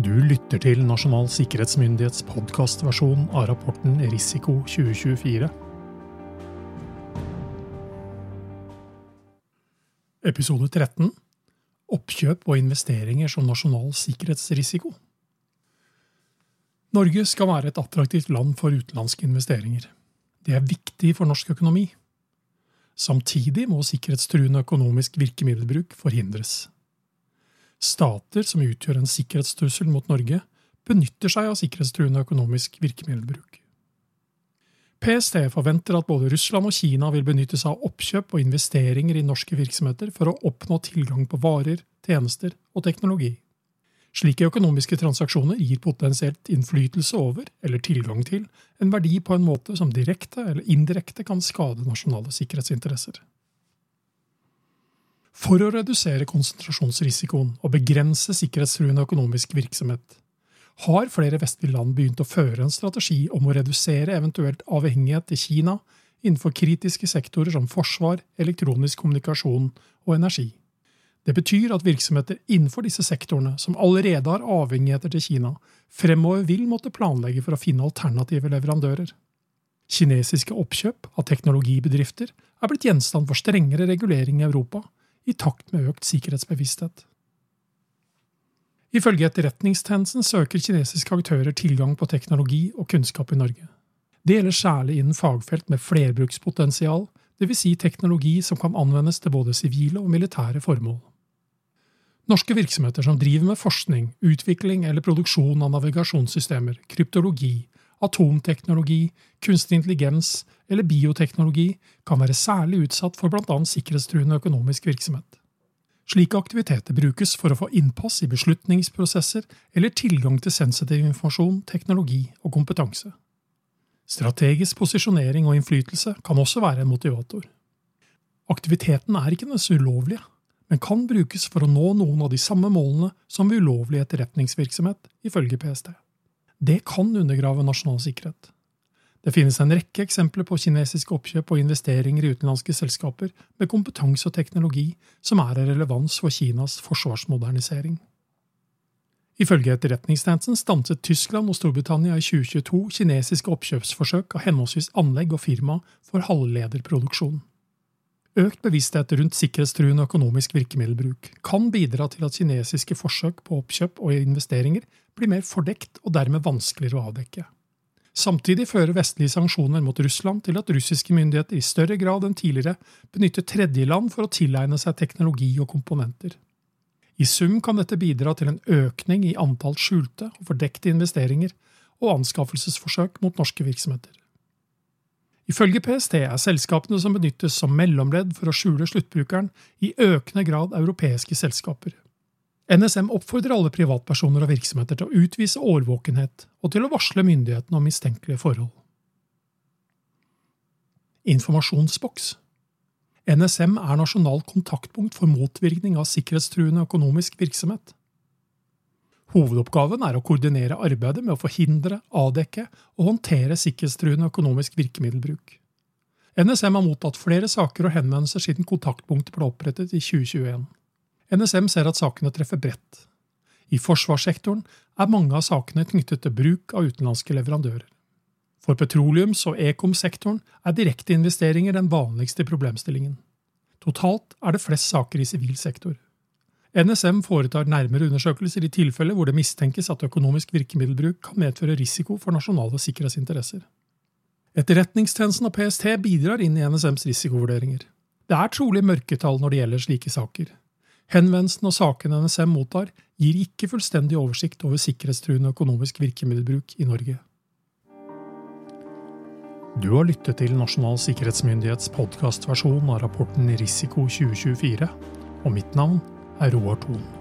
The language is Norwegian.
Du lytter til Nasjonal sikkerhetsmyndighets podkastversjon av rapporten Risiko 2024. Episode 13 Oppkjøp og investeringer som nasjonal sikkerhetsrisiko. Norge skal være et attraktivt land for utenlandske investeringer. Det er viktig for norsk økonomi. Samtidig må sikkerhetstruende økonomisk virkemiddelbruk forhindres. Stater som utgjør en sikkerhetstrussel mot Norge, benytter seg av sikkerhetstruende økonomisk virkemiddelbruk. PST forventer at både Russland og Kina vil benytte seg av oppkjøp og investeringer i norske virksomheter for å oppnå tilgang på varer, tjenester og teknologi. Slike økonomiske transaksjoner gir potensielt innflytelse over, eller tilgang til, en verdi på en måte som direkte eller indirekte kan skade nasjonale sikkerhetsinteresser. For å redusere konsentrasjonsrisikoen og begrense sikkerhetstruende økonomisk virksomhet har flere vestlige land begynt å føre en strategi om å redusere eventuelt avhengighet til Kina innenfor kritiske sektorer som forsvar, elektronisk kommunikasjon og energi. Det betyr at virksomheter innenfor disse sektorene, som allerede har avhengigheter til Kina, fremover vil måtte planlegge for å finne alternative leverandører. Kinesiske oppkjøp av teknologibedrifter er blitt gjenstand for strengere regulering i Europa, i takt med økt sikkerhetsbevissthet. Ifølge Etterretningstjenesten søker kinesiske aktører tilgang på teknologi og kunnskap i Norge. Det gjelder særlig innen fagfelt med flerbrukspotensial, dvs. Si teknologi som kan anvendes til både sivile og militære formål. Norske virksomheter som driver med forskning, utvikling eller produksjon av navigasjonssystemer, kryptologi, atomteknologi, kunstig intelligens eller bioteknologi kan være særlig utsatt for bl.a. sikkerhetstruende økonomisk virksomhet. Slike aktiviteter brukes for å få innpass i beslutningsprosesser eller tilgang til sensitiv informasjon, teknologi og kompetanse. Strategisk posisjonering og innflytelse kan også være en motivator. Aktiviteten er ikke nødvendigvis ulovlig, men kan brukes for å nå noen av de samme målene som ved ulovlig etterretningsvirksomhet, ifølge PST. Det kan undergrave nasjonal sikkerhet. Det finnes en rekke eksempler på kinesiske oppkjøp og investeringer i utenlandske selskaper med kompetanse og teknologi som er av relevans for Kinas forsvarsmodernisering. Ifølge Etterretningstjenesten stanset Tyskland og Storbritannia i 2022 kinesiske oppkjøpsforsøk av henholdsvis anlegg og firma for halvlederproduksjon. Økt bevissthet rundt sikkerhetstruende økonomisk virkemiddelbruk kan bidra til at kinesiske forsøk på oppkjøp og investeringer blir mer fordekt og dermed vanskeligere å avdekke. Samtidig fører vestlige sanksjoner mot Russland til at russiske myndigheter i større grad enn tidligere benytter tredjeland for å tilegne seg teknologi og komponenter. I sum kan dette bidra til en økning i antall skjulte og fordekte investeringer og anskaffelsesforsøk mot norske virksomheter. Ifølge PST er selskapene som benyttes som mellomledd for å skjule sluttbrukeren, i økende grad europeiske selskaper. NSM oppfordrer alle privatpersoner og virksomheter til å utvise årvåkenhet og til å varsle myndighetene om mistenkelige forhold. Informasjonsboks NSM er nasjonalt kontaktpunkt for motvirkning av sikkerhetstruende økonomisk virksomhet. Hovedoppgaven er å koordinere arbeidet med å forhindre, avdekke og håndtere sikkerhetstruende økonomisk virkemiddelbruk. NSM har mottatt flere saker og henvendelser siden kontaktpunktet ble opprettet i 2021. NSM ser at sakene treffer bredt. I forsvarssektoren er mange av sakene knyttet til bruk av utenlandske leverandører. For petroleums- og ekom-sektoren er direkteinvesteringer den vanligste problemstillingen. Totalt er det flest saker i sivil sektor. NSM foretar nærmere undersøkelser i tilfeller hvor det mistenkes at økonomisk virkemiddelbruk kan medføre risiko for nasjonale sikkerhetsinteresser. Etterretningstjenesten og PST bidrar inn i NSMs risikovurderinger. Det er trolig mørketall når det gjelder slike saker. Henvendelsen og sakene NSM mottar, gir ikke fullstendig oversikt over sikkerhetstruende økonomisk virkemiddelbruk i Norge. Du har lyttet til Nasjonal sikkerhetsmyndighets podkastversjon av rapporten Risiko 2024, og mitt navn Aerowartum.